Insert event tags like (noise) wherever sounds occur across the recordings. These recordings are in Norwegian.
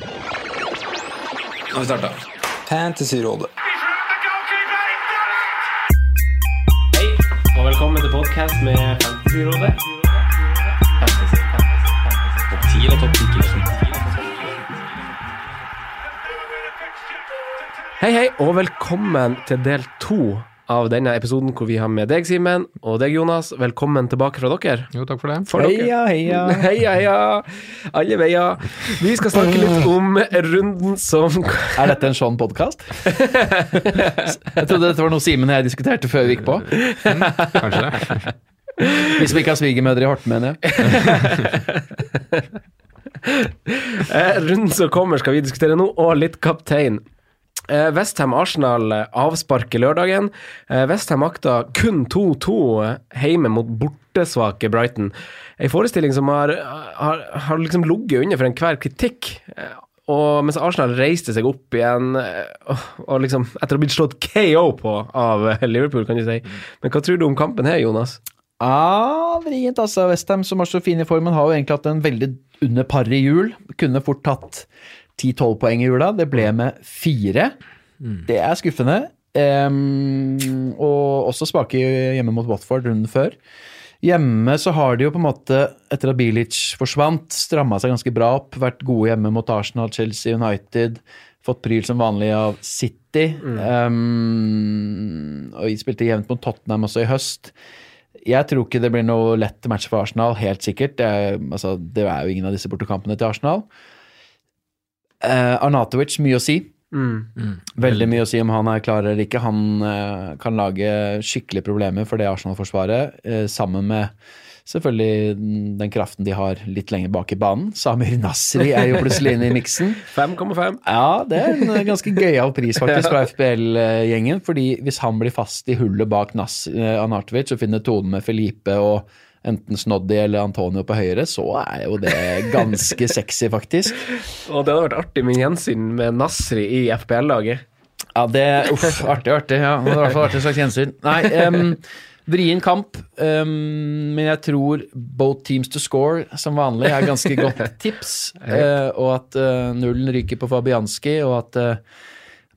Nå har vi starta. Fantasyrådet. Hei, og velkommen til podkast med Fantasyrådet. Fantasy, fantasy, fantasy. Topp 10 eller topp 10 Hei, hei, og velkommen til del to av denne episoden hvor vi har med deg, Simen, og deg, Jonas. Velkommen tilbake fra dere. Jo, takk for det. For heia, heia. (laughs) Heia, heia. Alle veier. Vi skal snakke litt om runden som (laughs) Er dette en sånn podkast? (laughs) jeg trodde dette var noe Simen og jeg diskuterte før vi gikk på. Kanskje det. Hvis Vi ikke har svigermødre i Horten, mener jeg. Eh, runden som kommer, skal vi diskutere nå, og litt kaptein. Eh, Westham-Arsenal eh, avsparker lørdagen. Eh, Westham makta kun 2-2 hjemme mot bortesvake Brighton. En forestilling som har, har, har liksom ligget under for enhver kritikk. Og mens Arsenal reiste seg opp igjen, og, liksom etter å ha blitt slått KO på av Liverpool, kan du si. Men hva tror du om kampen her, Jonas? Ah, vrient, altså. Westham, som er så fin i formen, har jo egentlig hatt en veldig under par i hjul. Kunne fort tatt 10-12 poeng i jula. Det ble med fire. Det er skuffende. Um, og også svake hjemme mot Watford runden før. Hjemme så har de jo på en måte, etter at Bilic forsvant, stramma seg ganske bra opp. Vært gode hjemme mot Arsenal, Chelsea, United. Fått pryl som vanlig av City. Ehm, og de spilte jevnt mot Tottenham også i høst. Jeg tror ikke det blir noe lett match for Arsenal, helt sikkert. Det er, altså, det er jo ingen av disse bortekampene til Arsenal. Eh, Arnatovic, mye å si. Veldig mye å si om han er klar eller ikke. Han uh, kan lage skikkelige problemer for det Arsenal-forsvaret, uh, sammen med selvfølgelig den kraften de har litt lenger bak i banen. Samir Nasri er jo plutselig inne i miksen. (laughs) 5,5. Ja, det er en ganske gøyal pris faktisk fra (laughs) FBL-gjengen. fordi hvis han blir fast i hullet bak Nas Arnatovic og finner tonen med Felipe og enten Snoddy eller Antonio på høyre, så er jo det ganske sexy, faktisk. Og det hadde vært artig med gjensyn med Nasri i FPL-laget. Ja, det Uff, artig, artig. Ja, det hadde i hvert fall artig slags gjensyn. Nei, um, vrien kamp, um, men jeg tror both teams to score som vanlig er ganske godt (laughs) tips. uh, og at uh, nullen ryker på Fabianski, og at uh,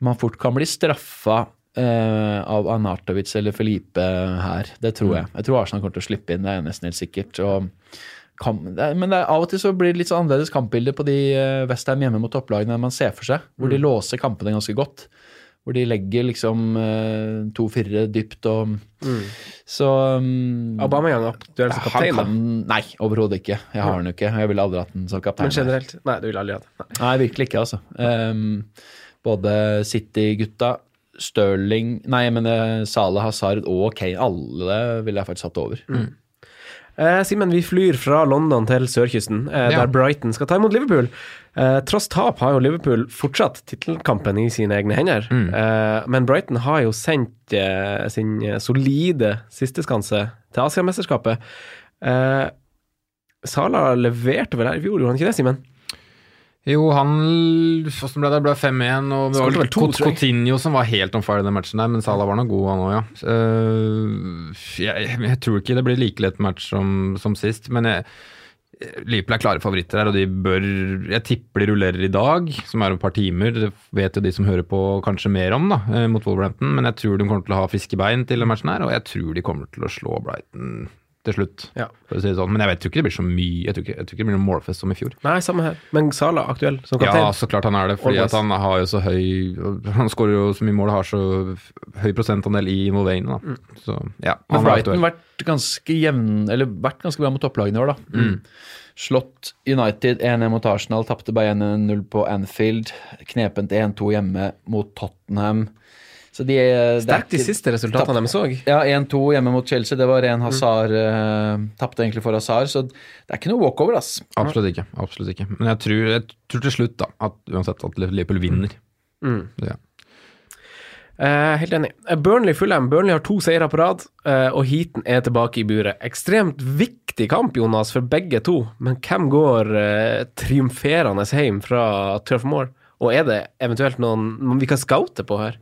man fort kan bli straffa eh, av Arnatovic eller Felipe her. Det tror jeg. Jeg tror Arsenal kommer til å slippe inn, det er nesten helt sikkert. Kan, det er, men det er, av og til så blir det litt sånn annerledes kampbilde på de uh, Westham hjemme mot topplagene enn man ser for seg, hvor de låser kampene ganske godt. Hvor de legger liksom uh, to firere dypt og Så um, Aubameyang aktuell som kaptein, da. kan Nei, overhodet ikke. Jeg har den jo ikke. Jeg ville aldri hatt den som kaptein. Men generelt? Nei, du ville aldri hatt den? Nei. Nei, virkelig ikke, altså. Um, både City-gutta, Sterling Nei, men mener Salah, Hazard og Kane, alle ville jeg faktisk hatt over. Eh, Simen, vi flyr fra London til sørkysten, eh, Ja. der Brighton skal ta imot Liverpool. Eh, tross tap har jo Liverpool fortsatt tittelkampen i sine egne hender. Eh, men Brighton har jo sendt eh, sin eh, solide sisteskanse til Asiamesterskapet. Eh, Sala leverte vel her i fjor, gjorde han ikke det, Simen? Jo, han Hvordan ble det? Ble 5-1, og det var vel to. Coutinho som var helt on fire i den matchen der, men Salah var nå god, han òg, ja. Uh, jeg, jeg tror ikke det blir like lett match som, som sist, men jeg, Liverpool er klare favoritter her, og de bør Jeg tipper de rullerer i dag, som er om et par timer. Det vet jo de som hører på kanskje mer om, da, eh, mot Wolverhampton. Men jeg tror de kommer til å ha friske bein til den matchen her, og jeg tror de kommer til å slå Brighton til slutt. Ja. For å si det sånn. Men jeg vet, tror ikke det blir så mye. Jeg tror ikke, jeg tror ikke det blir noen målfest som i fjor. Nei, samme her. Men Sala aktuell som kaptein. Ja, så klart han er det. Fordi at han har jo så høy Han skårer jo så mye mål og har så høy prosentandel i involveringene. Mm. Så ja, Men han er Brighton aktuell. vært ganske jevn Eller vært ganske bra mot topplagene i år, da. Mm. Slått United 1-1 mot Arsenal, tapte bare 1-0 på Anfield. Knepent 1-2 hjemme mot Tottenham. Så de det er Sterkt de siste resultatene de så. Ja, 1-2 hjemme mot Chelsea. Det var ren Hazard uh, Tapte egentlig for Hazard, så det er ikke noe walkover, ass. Absolutt ikke. absolutt ikke. Men jeg tror, jeg tror til slutt da, at uansett at Liverpool vinner. Mm. Ja. Uh, helt enig. Eh, Burnley Fulham. Burnley har to seire på rad, uh, og heaten er tilbake i buret. Ekstremt viktig kamp, Jonas, for begge to. Men hvem går uh, triumferende hjem fra Turf Moor? Og er det eventuelt noen vi kan scoute på her?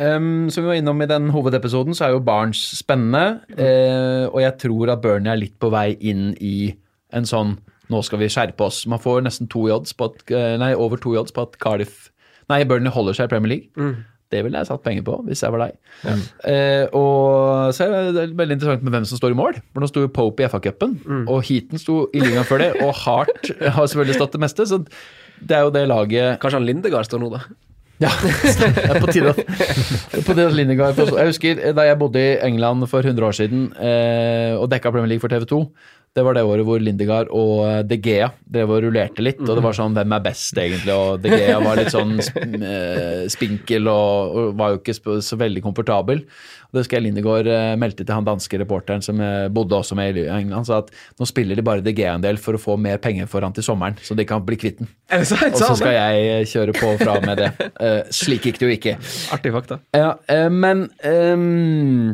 Um, som vi var innom i den hovedepisoden, så er jo Barnes spennende. eh, og jeg tror at Bernie er litt på vei inn i en sånn nå skal vi skjerpe oss. Man får nesten to odds på at, eh, nei, over to i odds på at Cardiff Nei, Burnley holder seg i Premier League. Det ville jeg satt penger på, hvis jeg var deg. Eh, og så er det veldig interessant med hvem som står i mål. For nå sto jo Pope i FA-cupen, og Heaton sto i ligaen før det, og Hart (laughs) har selvfølgelig stått det meste. Så det er jo det laget Kanskje han Lindegard står nå, da. Ja, det er på tide på tide at Jeg husker da jeg bodde i England for 100 år siden eh, og dekka Premier League for TV 2. Det var det året hvor Lindegard og eh, De Gea drev og rullerte litt. Og det var sånn hvem er best, egentlig? Og De Gea var litt sånn eh, spinkel og, og var jo ikke så veldig komfortabel. Og det husker jeg Lindegard melde meldte til han danske reporteren som eh, bodde også med i England, sa at nå spiller de bare De Gea en del for å få mer penger for han til sommeren, så de kan bli kvitt den. Og så skal jeg eh, kjøre på fra med det. Eh, slik gikk det jo ikke. Artig fakta. Ja, eh, men ehm,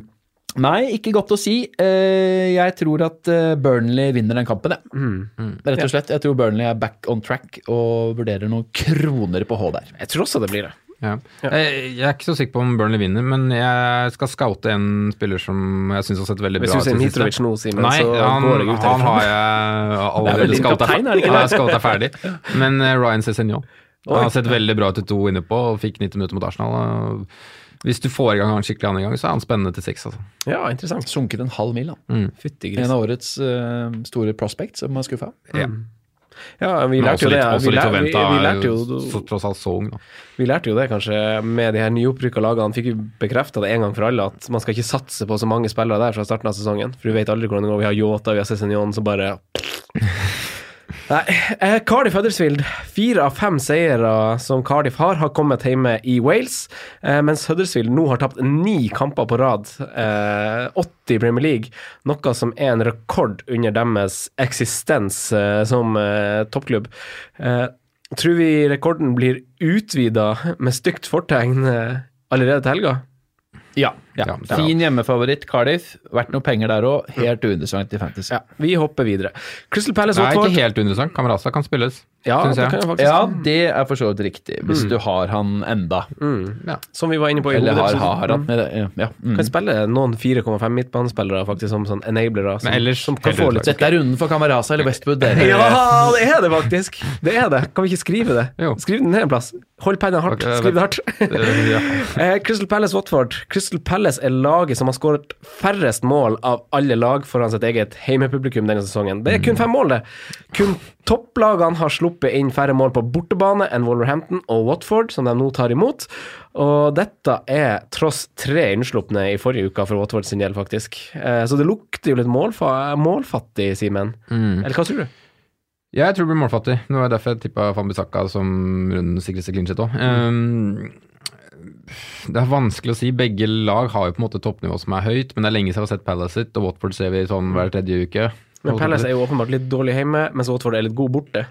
Nei, ikke godt å si. Eh, jeg tror at eh, Burnley vinner den kampen, jeg. Rett og slett. Jeg tror Burnley er back on track og vurderer noen kroner på H der. Jeg tror også det blir det. Ja. Jeg, jeg er ikke så sikker på om Burnley vinner, men jeg skal scoute en spiller som jeg syns (laughs) har sett veldig bra ut. Hvis du ser. Mitrovic nå, Simen, Nei, så han, går jeg ut han har jeg er allerede scouta er? Ja, ferdig. Men eh, Ryan Cézignon Han har sett veldig bra ut til to inne på og fikk 90 minutter mot Arsenal. Hvis du får i gang han skikkelig annen gang, så er han spennende til seks. Altså. Ja, interessant. Sunket en halv mil, da. Mm. En av årets uh, store prospects som er skuffa. Ja. Ja, vi lærte jo det. litt, også Vi, litt lær, vi, vi, lærte jo, tross alt så da. vi lærte jo det kanskje med de her nyopprykka lagene. Fikk jo bekrefta det en gang for alle at man skal ikke satse på så mange spillere der fra starten av sesongen. For du vet aldri hvordan det går. Vi har Yota, vi har Cézignon som bare (laughs) Nei, eh, Cardiff Huddersfield. Fire av fem seire som Cardiff har, har kommet hjemme i Wales. Eh, mens Huddersfield nå har tapt ni kamper på rad. Eh, 80 i Premier League. Noe som er en rekord under deres eksistens eh, som eh, toppklubb. Eh, tror vi rekorden blir utvida med stygt fortegn allerede til helga? Ja. Ja. Fin hjemmefavoritt, Cardiff. Verdt noe penger der òg. Helt uinteressant i Fantasy. Ja, vi hopper videre. Crystal Palace Det er Watford. ikke helt uinteressant. Kamerasa kan spilles, Ja, syns det jeg. kan jeg Ja, det er for så vidt riktig, hvis du har han enda. Ja. Som vi var inne på i Eller har, har han. med det, Ja. Mm. Kan spille noen 4,5 midtbanespillere faktisk som sånn enablere. Som, ellers som kan få litt Dette er runden for Kamerasa eller Westwood. Dere. Ja, det er det faktisk! Det er det. Kan vi ikke skrive det? Jo. Skriv den ned en plass. Hold pennen hardt. Okay, Skriv det hardt. (laughs) Eh, Crystal Palace Watford. Crystal Palace er laget som har skåret færrest mål av alle lag foran sitt eget heimepublikum denne sesongen. Det er kun fem mål, det. Kun topplagene har sluppet inn færre mål på bortebane enn Wolverhampton og Watford, som de nå tar imot. Og dette er tross tre innslupne i forrige uke for Watford sin del, faktisk. Eh, så det lukter jo litt målfa målfattig, Simen. Eller hva tror du? Jeg tror det blir målfattig. Det var derfor jeg tippa Fambisaka som rundens sikreste clean shit òg. Det er vanskelig å si. Begge lag har jo på en måte toppnivå som er høyt, men det er lenge siden vi har sett Palace sitt, og Watford ser vi sånn hver tredje uke. Men Palace er jo åpenbart litt dårlig hjemme, mens Watford er litt god borte.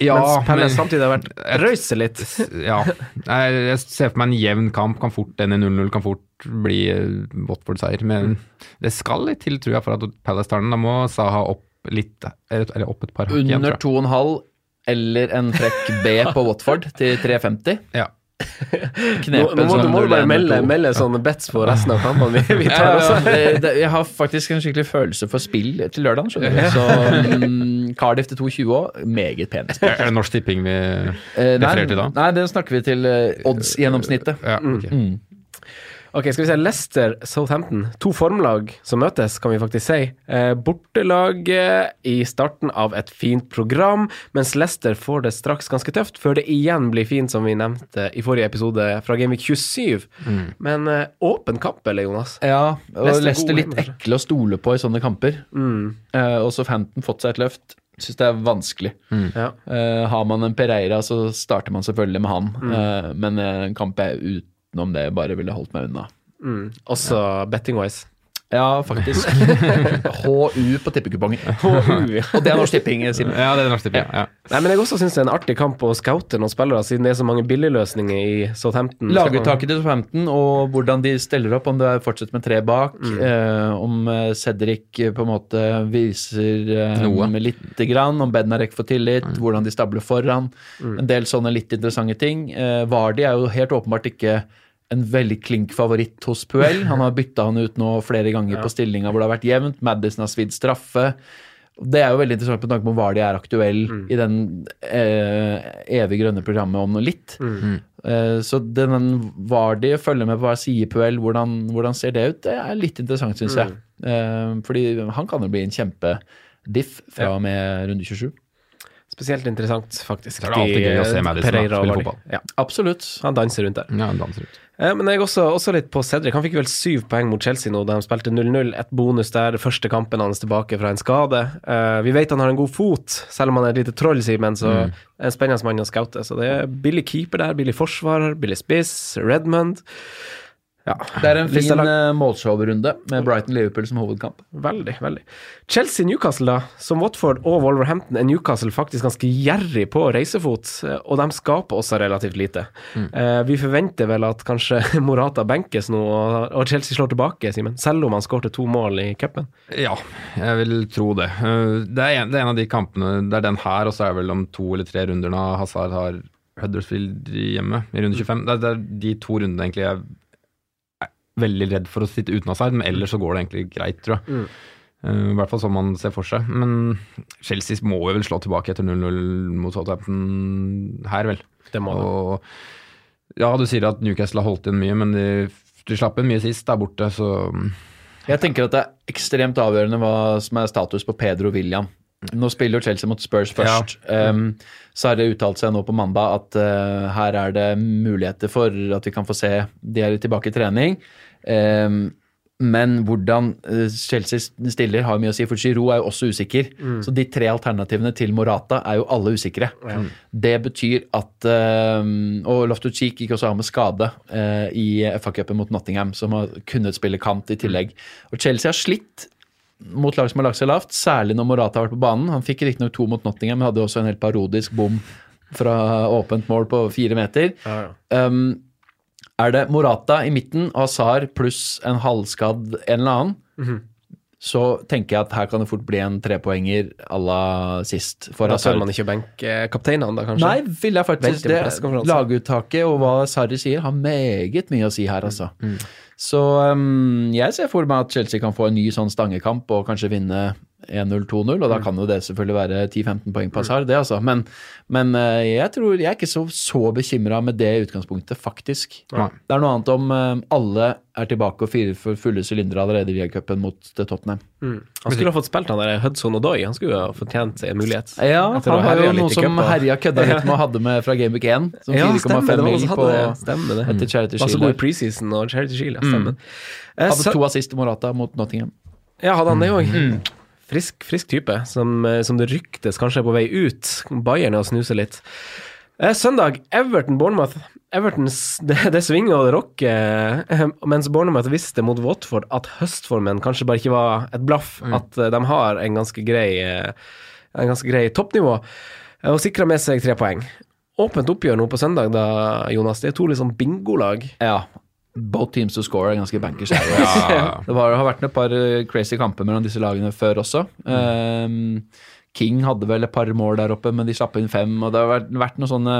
ja, mens Palace men- samtidig har vært (laughs) røyse litt. ja. Jeg ser for meg en jevn kamp. Kan fort ende i 0-0, kan fort bli eh, Watford-seier. Men det skal litt til, tror jeg, for at Palace tar den. Da må Saha opp litt, eller opp et par hakk igjen, Under 2,5 eller en trekk B på Watford til 3,50. Ja. (laughs) Nå, Knepen nå må, sånn, du må du bare melde, 2. melde sånne bets på resten av kampene vi, vi Ja, tar. ja, også. det, det, jeg har faktisk en skikkelig følelse for spill til lørdag, skjønner du. Så um, Cardiff til 2,20 òg, meget pent. Er det Norsk Tipping vi Eh, refererer til da? nei, det snakker vi til eh, odds-gjennomsnittet. Ja, ok. Ok, skal vi se. Leicester, Southampton. To formlag som møtes, kan vi faktisk si. Eh, bortelaget i starten av et fint program, mens Leicester får det straks ganske tøft, før det igjen blir fint, som vi nevnte i forrige episode fra Gameweek 27. Men eh, åpen kamp, eller, Jonas? Ja, og Leicester Leicester litt hjemme, ekle å stole på i sånne kamper. Mm. Eh, og Southampton fått seg et løft. Syns det er vanskelig. Ja. Uh, har man en Pereira, så starter man selvfølgelig med han. Mm. uh, men en kamp jeg utenom det bare ville holdt meg unna. Mm. Også betting-wise. Ja, faktisk. (laughs) HU på tippekupongen. Og det er Norsk Tipping, Simen. ja, det er Norsk Tipping. Ja. Nei, men jeg også syns det er en artig kamp å scoute noen spillere, siden det er så mange billigløsninger i Southampton. Laguttaket til Southampton og hvordan de steller opp, om det er fortsatt med tre bak, eh, om eh, Cedric eh, på en måte viser eh, Noe. lite grann, om Bednarek får tillit, hvordan de stabler foran. En del sånne litt interessante ting. Eh, Vardi er jo helt åpenbart ikke en veldig klink favoritt hos Puel. (laughs) Han har bytta han ut nå flere ganger på stillinga hvor det har vært jevnt. Madison har svidd straffe. Det er jo veldig interessant på tanke på var de er aktuell Mm. i den eh, evig grønne programmet om noe litt. Mm. Eh, så den Vardy følger med på hva sier Puel, hvordan, hvordan ser det ut? Det er litt interessant, syns jeg. Mm. Eh, fordi han kan jo bli en kjempediff fra og med runde 27. Spesielt interessant, faktisk. Det er alltid gøy å se Madison spille fotball. Ja, Absolutt. han danser rundt der. Ja, han danser rundt. Eh, Men jeg også, også litt på Cedric. Han fikk vel syv poeng mot Chelsea nå da de spilte 0-0. Et bonus der. Første kampen hans tilbake fra en skade. Eh, vi vet han har en god fot, selv om han er et lite troll, Simen. Så Mm. en spennende mann å scoute. Så det er billig keeper der, billig forsvarer, billig spiss, Redmond. Ja, Det er en fin uh, målshowrunde med Brighton-Liverpool som hovedkamp. Veldig, veldig. Chelsea-Newcastle, da. Som Watford og Wolverhampton er Newcastle faktisk ganske gjerrig på reisefot, eh, og de skaper også relativt lite. Eh, vi forventer vel at kanskje (laughs) Morata benkes nå, og, Chelsea slår tilbake, Simen. Selv om han skårte to mål i cupen. Ja, jeg vil tro det. Det er, en, det er en av de kampene Det er den her, og så er det vel om to eller tre runder nå Hazard har Huddersfield hjemme i runde 25. Det er, det er de to rundene egentlig jeg veldig redd for å sitte uten offside, men ellers så går det egentlig greit, tror jeg. Eh, I hvert fall sånn man ser for seg. Men Chelsea må jo vel slå tilbake etter 0-0 mot Southampton her, vel. Det må. Og ja, du sier at Newcastle har holdt igjen mye, men de, de slapp inn mye sist der borte, så Jeg tenker at det er ekstremt avgjørende hva som er status på Pedro og William. Nå spiller jo Chelsea mot Spurs først. Um, så har det uttalt seg nå på mandag at uh, her er det muligheter for at vi kan få se de er tilbake i trening. Um, men hvordan uh, Chelsea stiller har mye å si, for Giroud er jo også usikker. Så de tre alternativene til Morata er jo alle usikre. Det betyr at um, Og Loftus-Cheek gikk også av med skade uh, i FA-cupen mot Nottingham, som har kunnet spille kant i tillegg. Og Chelsea har slitt mot lag som har lagt seg lavt, særlig når Morata har vært på banen. Han fikk riktignok to mot Nottingham, men hadde også en helt parodisk bom fra åpent mål på fire meter. ja Um, er det Morata i midten, Hazard pluss en halvskadd en eller annen, så tenker jeg at her kan det fort bli en trepoenger à la sist. Da tør man ikke å benke kapteinene, da, kanskje? Nei, vil jeg faktisk det. Laguttaket og hva Sarri sier, har meget mye å si her, altså. Så um, jeg ser for meg at Chelsea kan få en ny sånn stangekamp og kanskje vinne 1-0-2-0, og da kan jo det selvfølgelig være 10-15 poeng på Hazard, det altså. Men, men eh, jeg tror jeg er ikke så, så bekymra med det utgangspunktet, faktisk. Ja. Det er noe annet om eh, alle er tilbake og firer for fulle sylindere allerede i Ligacupen mot Tottenham. Mm. Han skulle ha fått spilt han der Hudson og Doy, Han skulle ha fortjent en mulighet. Ja, han ha var jo noe som herja kødda litt (laughs) med og hadde med fra Gameweek 1, som Ja, 4,5 stemmer. Det var mil på. Stemmer det. etter Charity Var så god i preseason og Charity Shield, ja. Stemmer. Mm. Hadde så- to assist til Morata mot Nottingham. Ja, hadde han det òg? Frisk, frisk type, som, eh, som det ryktes kanskje er på vei ut. Bayern er å snuse litt. Eh, søndag, Everton-Bournemouth. Everton, (laughs) det, det svinger og det rocker, eh, mens Bournemouth visste mot Watford at høstformen kanskje bare ikke var et blaff. At eh, de har en ganske grei, en ganske grei toppnivå, og sikra med seg tre poeng. Åpent oppgjør nå på søndag, da, Jonas. Det er to liksom bingolag. Ja. Both teams to score er ganske bankers. altså. (laughs) Det var, har vært et par eh, crazy kamper mellom disse lagene før også. Um, King hadde vel et par mål der oppe, men de slapp inn fem. Og det har vært, vært noe sånne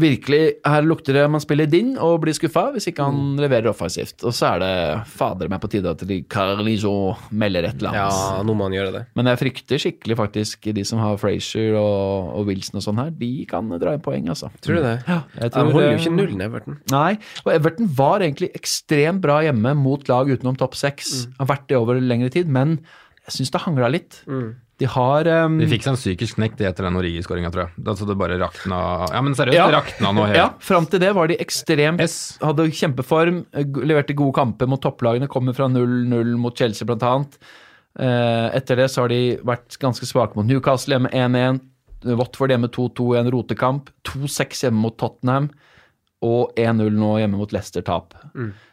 Virkelig, her lukter det man spiller din og blir skuffa hvis ikke han leverer offensivt. Og så er det fader meg på tide at de Carlizo melder et eller Ja, annet. nå må han gjøre det. Men jeg frykter skikkelig faktisk de som har Frazier og, og Wilson og sånn her, de kan dra inn poeng, altså. Tror du det? Ja, Jeg De han holder jo ikke nullen, Everton. Nei, og Everton var egentlig ekstremt bra hjemme mot lag utenom topp seks. Har vært det over lengre tid, men jeg syns det hangla litt. De har um, De fikk seg en psykisk knekk etter den Origi-skåringa, tror jeg. Altså det bare rakna Ja, men seriøst, Ja. det rakna noe helt. Ja, fram til det var de ekstremt S. Hadde kjempeform, leverte gode kamper mot topplagene, kommer fra 0-0 mot Chelsea blant annet. Eh, etter det så har de vært ganske svake mot Newcastle hjemme 1-1. Watford hjemme 2-2 i en rotekamp. 2-6 hjemme mot Tottenham. Og 1-0 nå hjemme mot Leicester-tap.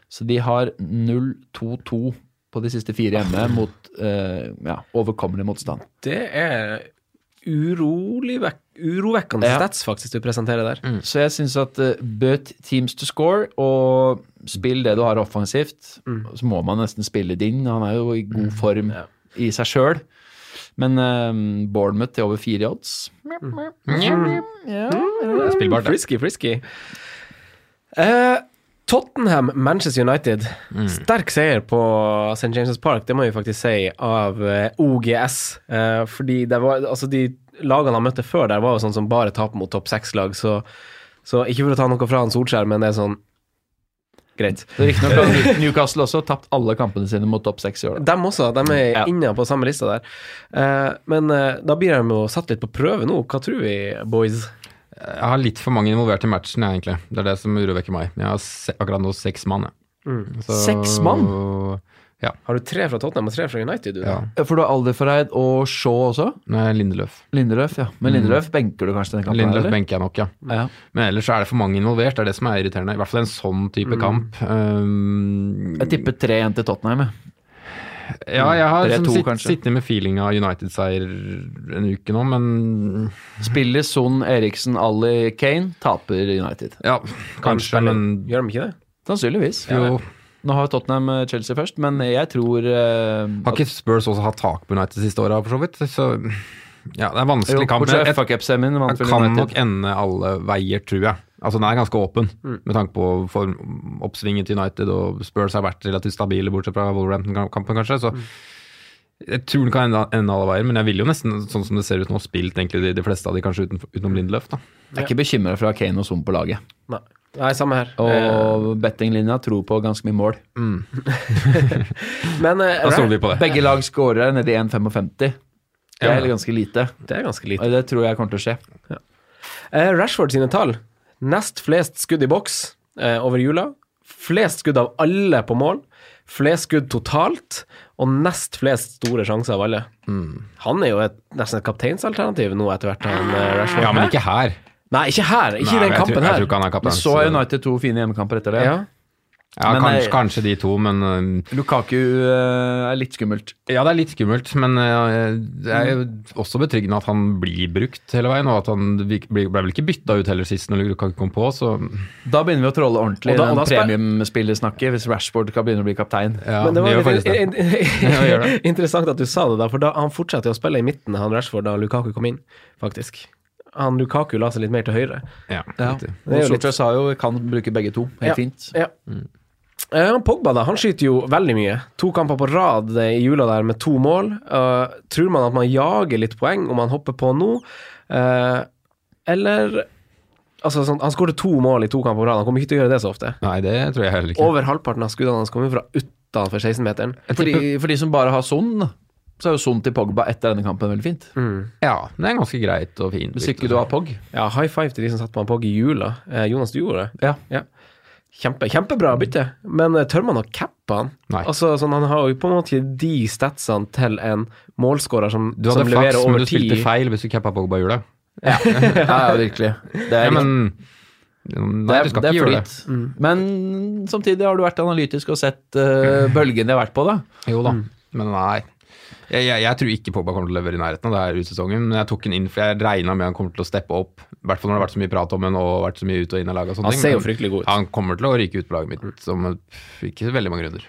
Så de har 0-2-2 på de siste fire hjemme mot eh, ja, overkommelig motstand. Det er urovekkende Ja. stats faktisk du presenterer der. Så jeg syns at uh, bøt teams to score, og spill det du har offensivt. Så må man nesten spille din. Han er jo i god form i seg sjøl. Men uh, Bournemouth til over fire odds Det Ja, Spillbart. Frisky, frisky. Eh, Tottenham, Manchester United. Sterk seier på St. James' Park, det må vi faktisk si, av eh, OGS. Eh, fordi det var, altså de lagene han møtte før der, var jo sånn som bare tap mot topp seks-lag. Så, så ikke for å ta noe fra han Solskjær, men det er sånn Greit. Riktignok har Newcastle også tapt alle kampene sine mot topp seks i år. Dem også, de er Ja. inne på samme lista der. Eh, men eh, da blir de jo satt litt på prøve nå. Hva tror vi, boys? Jeg har litt for mange involvert i matchen, jeg, egentlig. Det er det som urovekker meg. Jeg har se, akkurat nå seks mann, jeg. Mm. Så- Seks mann? Ja. Har du tre fra Tottenham og tre fra United? Du, da? ja. Ja, For du har Alderfreid og Shaw også? Nei, Lindeløf. Lindeløf, ja. Men Lindeløf benker du kanskje denne kampen? Lindeløf eller? benker jeg nok, ja. Ja. Men ellers er det for mange involvert. Det er det som er irriterende. I hvert fall en sånn type Mm. kamp. Um, Jeg tipper 3-1 til Tottenham. jeg. Ja, jeg har 3-2 liksom sitt, sittet med feeling av United-seier en uke nå, men Spiller Son, Eriksen, Ali, Kane, taper United. ja, kanskje, men Gjør de ikke det? Sannsynligvis. jo Nå har Tottenham eh, Chelsea først, men jeg tror uh, Har ikke Spurs også hatt tak på United de siste åra, for så vidt? Så ja, det er vanskelig kamp. Vel kan nok ende alle veier, tror jeg. Altså Den er ganske åpen, med tanke på for oppsvinget til United, og Spurs har vært relativt stabile, bortsett fra Wolverhampton-kampen, kanskje. Så jeg tror den kan ende, ende alle veier, men jeg ville jo nesten, sånn som det ser ut nå, spilt egentlig de, de fleste av de kanskje uten, utenom Lindeløf. da. Jeg er ikke bekymra for å ha Kane og Son på laget. Nei. Nei, samme her. Og Eh, bettinglinja tror på ganske mye mål. (laughs) men uh, Da stoler vi på det. Begge lag scorer nede i 1,55. Det Ja. er ganske lite. det er ganske lite. Og det tror jeg kommer til å skje. Eh, Rashford sine tall. Nest flest skudd i boks eh, over jula. Flest skudd av alle på mål. Flest skudd totalt. Og nest flest store sjanser av alle. Han er jo et, nesten et kapteinsalternativ nå etter hvert, han eh, Rashford. Ja, men ikke her. Nei, ikke her. Ikke i den kampen jeg tror- kampen Jeg her. tror ikke han er kaptein. Så har United to fine hjemmekamper etter det. Ja. Ja, Men kanskje, jeg- kanskje de to, men um, Lukaku eh, er litt skummelt. Ja, det er litt skummelt, men uh, det er jo også betryggende at han blir brukt hele veien, og at han ble, ble vel ikke bytta ut heller sist når Lukaku kom på, så Da begynner vi å trolle ordentlig Og da- i og da premiumspillersnakket, hvis Rashford kan begynne å bli kaptein. ja, Men det var litt (laughs) (laughs) Ja, det. (laughs) interessant at du sa det, da, for da, han fortsatte å spille i midten, han Rashford, da Lukaku kom inn, faktisk. Han Lukaku la seg litt mer til høyre. Ja, Ja. Det er jo Og litt- sa jo kan bruke begge to. Ja. Helt fint. Ja. Eh, han Pogba da, han skyter jo veldig mye. To kamper på rad i jula der med to mål. Uh, tror man at man jager litt poeng om han hopper på nå? Uh, eller Altså, sånn, Han skåret to mål i to kamper på rad. Han kommer ikke til å gjøre det så ofte. Nei, det tror jeg heller ikke. Over halvparten av skuddene hans kommer fra utenfor 16-meteren. For de, for de som bare har Son, så er jo Son til Pogba etter denne kampen veldig fint. Ja, det er ganske greit og fint. Hvis ikke du har Pog. Ja, high five til de som satt på han Pog i jula. Eh, Jonas, du gjorde det? Ja. Ja. Kjempe, kjempebra bytte, men eh, tør man å cappe han? Nei. Altså, sånn, Han har jo på en måte de statsene til en målskårer som, Du som hadde leverer flaks, men tid. du spilte feil hvis du cappa Pogba i det. (laughs) ja, ja, virkelig. Det er, Ja, men det Nei, er, du skal det er ikke gjøre det. Mm. Men samtidig har du vært analytisk og sett (clears throat) uh, bølgen de har vært på, da. Jo da, men nei. Jeg, jeg, jeg tror ikke Pogba kommer til å levere i nærheten av det her utsesongen, men jeg tok den inn for jeg regna med han kommer til å steppe opp. I hvert fall når det har vært så mye prat om han og vært så mye ut og inn av laget. Han ser jo fryktelig god ut. Han kommer til å ryke ut på laget mitt som ikke veldig mange runder.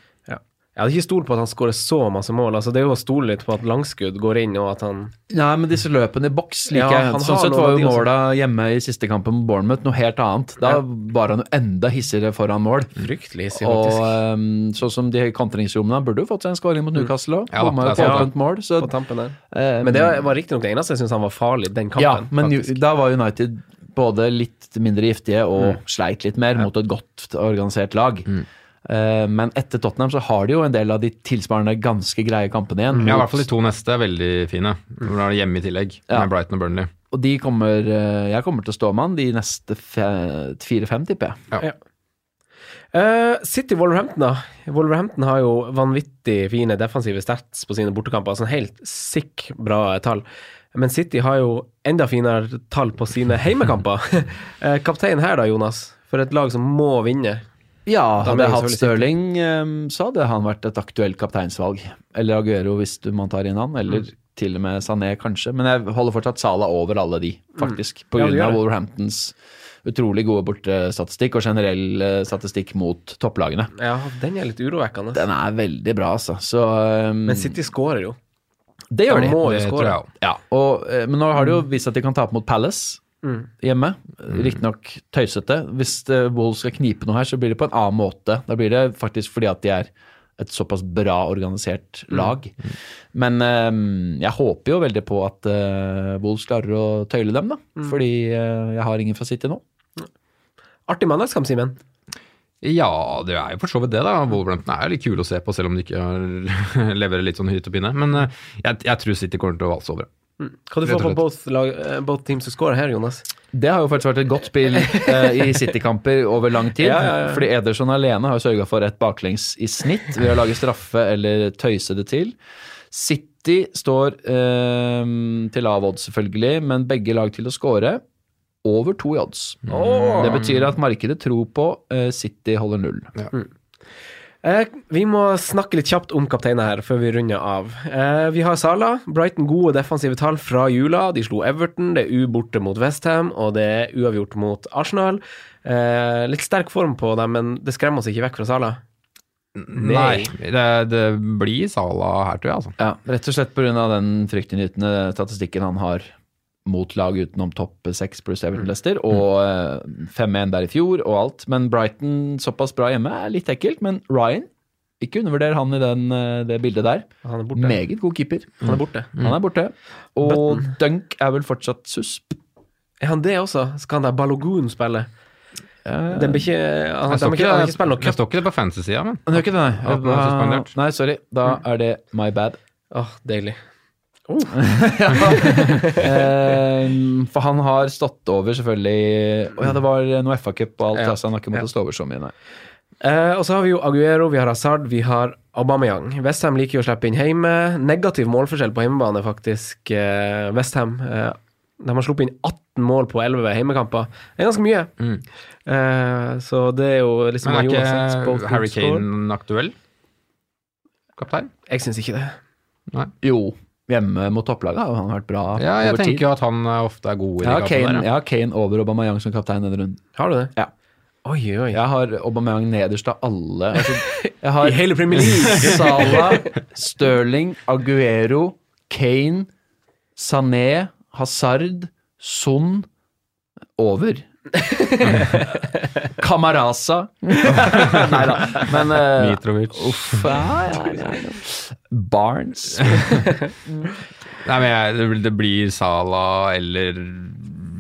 Ja. Jeg hadde ikke stolt på at han skårer så masse mål. Altså, det er jo å stole litt på at langskudd går inn, og at han Nei, men disse løpene i boks liker Ja, jeg. han Sånn sett var jo måla hjemme i siste kampen mot Bournemouth noe helt annet. Da var han jo enda hissigere foran mål. Fryktelig hissig, Og um, sånn som de kontringsrommene burde jo fått seg en skåring mot Newcastle òg. Ja, Bomma jo er på åpent mål. Så, På tampen der. eh, Men det var riktignok det eneste jeg syns han var farlig, den Ja, kampen. men faktisk. da var United både litt mindre giftige og Mm. sleit litt mer mot et godt organisert lag. Eh, men etter Tottenham så har de jo en del av de tilsvarende ganske greie kampene igjen. Ja, i hvert fall de to neste er veldig fine. Da er det hjemme i tillegg, Ja. med Brighton og Burnley. Og de kommer eh, Jeg kommer til å stå med han de neste fe- fire-fem, tipper jeg. Eh, City Wolverhampton, da. Wolverhampton har jo vanvittig fine defensive stats på sine bortekamper. Sånn helt sick bra tall. Men City har jo enda finere tall på sine heimekamper. (laughs) Eh, Kaptein her da, Jonas. For et lag som må vinne. Ja, hadde jeg hatt Stirling, eh, så hadde han vært et aktuelt kapteinsvalg. Eller Aguero, hvis du man tar inn han. Eller Mm. til og med Sané, kanskje. Men jeg holder fortsatt Sala over alle de, faktisk. På Mm. Ja, grunn av. Wolverhamptons utrolig gode bortestatistikk og generell eh, statistikk mot topplagene. Ja, den er litt urovekkende. Den er veldig bra, altså. Så um, Men City skårer jo. det gjør de de. må skåre. Ja, og, eh, men nå har det jo vist at de kan tape mot Palace. Hjemme. Riktignok tøysete. Hvis eh, Wolves skal knipe noe her, så blir det på en annen måte. Da blir det faktisk fordi at de er et såpass bra organisert lag. Men um, jeg håper jo veldig på at uh, Wolves klarer å tøyle dem, da. Fordi uh, jeg har ingen fra City nå. Artig mandagskamp, Simen. Ja, det er jo for så vidt det, da. Wolverhampton er litt kule å se på, selv om de ikke har, (laughs) leverer litt sånn hytt og pinne. Men eh, jeg, jeg tror City kommer til å valse over. Hva du få får på both, lag, both teams to score her, Jonas? Det har jo faktisk vært et godt spill eh, i City-kamper over lang tid. (laughs) Ja, ja, ja. Fordi Ederson alene har sørga for et baklengs i snitt ved å lage straffe eller tøyse det til. City står eh, til lav odds, selvfølgelig, men begge lag til å score. Over to i odds. Det betyr at markedet tror på eh, City holder null. Eh, vi må snakke litt kjapt om kapteiner her før vi runder av. Eh, vi har Sala. Brighton gode defensive tall fra jula. De slo Everton, det er U borte mot Westham, og det er uavgjort mot Arsenal. Eh, litt sterk form på dem, men det skremmer oss ikke vekk fra Sala. Nei, det, det blir Sala her, tror jeg. altså. Ja, Rett og slett pga. den fryktinngytende statistikken han har mot lag utenom topp seks pluss Everton Leicester, og eh, 5-1 der i fjor og alt. Men Brighton såpass bra hjemme er litt ekkelt. Men Ryan, ikke undervurder han i den, eh, det bildet der. Han er borte. Meget god keeper. Han er borte. Han er borte. Og Button. Dunk er vel fortsatt susp. Er han det også? Skal han der Balogun spille? Eh, Den blir ikke, han, har ikke, ikke spilt noe det cup. står ikke det på fantasy-sida, men Han gjør ikke det, nei. Nei, sorry. Da er det my bad. Åh, deilig. (laughs) Eh, for han har stått over, selvfølgelig Oh, ja, det var noe FA-cup og alt, Ja. så han har ikke måttet Ja. stå over så mye, nei. Uh, og så har vi jo Aguero, vi har Hazard, vi har Aubameyang. Westham liker jo å slippe inn hjemme. Negativ målforskjell på hjemmebane, faktisk. Uh, Westham Uh, de har sluppet inn 18 mål på 11 hjemmekamper. Det er ganske mye. Eh, så det er jo liksom Men er ikke Harry. Kane aktuell? Kaptein? Jeg syns ikke det. Jo, hjemme mot topplaget har han vært bra Ja, jeg over tid. tenker jo at han eh, ofte er god i de Jeg har, kampene Kane, der. jeg har Kane over Aubameyang som kaptein denne runden. Har du det? Ja. Oi, oi. Jeg har Aubameyang nederst av alle. Altså, jeg har (laughs) I hele Premier League. (laughs) Salah, Sterling, Aguero, Kane, Sané, Hazard, Son over. (laughs) Camarasa (laughs) Nei da, men uh, Mitrovic. Uff, ja, ja, ja, ja. Barnes (laughs) Nei, men jeg, det, det blir Sala eller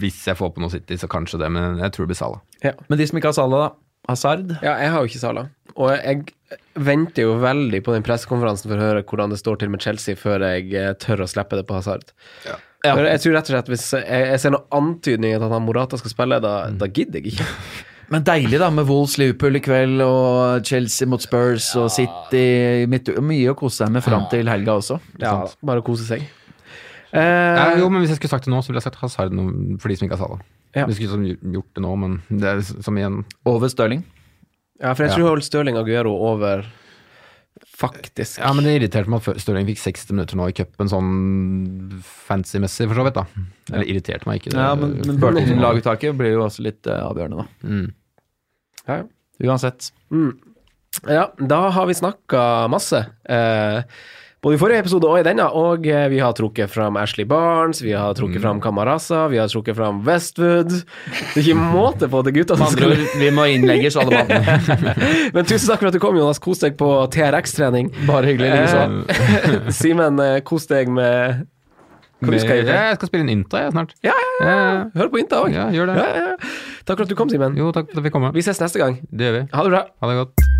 Hvis jeg får på noe City, så kanskje det, men jeg tror det blir Sala. Men de som ikke har Sala, da? Hazard? Ja, jeg har jo ikke Sala. Og jeg venter jo veldig på den pressekonferansen for å høre hvordan det står til med Chelsea, før jeg eh, tør å slippe det på Hazard. Ja. For jeg tror rett og slett Hvis jeg, jeg ser noen antydninger til at han Morata skal spille, da, da gidder jeg ikke. Men deilig da med Wolves Liverpool i kveld, og Chelsea mot Spurs og City. Midt, mye å kose seg med fram til helga også. Ja, bare kose seg. Ja, Eh, jo, men hvis jeg skulle sagt det nå, så ville jeg sagt Hazard nå, for de som ikke har Sala. Ja. Vi skulle liksom gjort det nå, men det er som igjen Over Stirling. ja, for jeg tror jeg holder Stirling Aguero over Faktisk. Ja, men det irriterte meg at Stirling fikk 60 minutter nå i cupen, sånn fancy-messig, for så vidt, da. Eller irriterte meg ikke. det- Ja, men, men Burton-laguttaket blir jo også litt uh, avgjørende, da. Mm. Ja, ja. Uansett. Ja, da har vi snakka masse. Eh, både i forrige episode og i denne. Og eh, vi har trukket fram Ashley Barnes, vi har trukket fram Kamaraza, vi har trukket fram Westwood. Det er ikke måte på det gutta som skal vi må innlegges (laughs) alle mann. Men tusen takk for at du kom, Jonas. Kos deg på TRX-trening. Bare hyggelig. Liksom. Eh, (laughs) Simen, eh, kos deg med Hva du skal gjøre? Jeg skal spille inn Inta jeg, snart. Ja, ja, ja. Hør på Inta òg. ja, gjør det. Ja, ja. Takk for at du kom, Simen. Jo, takk for at vi komme. Vi ses neste gang. Det gjør vi. Ha det bra. Ha det godt.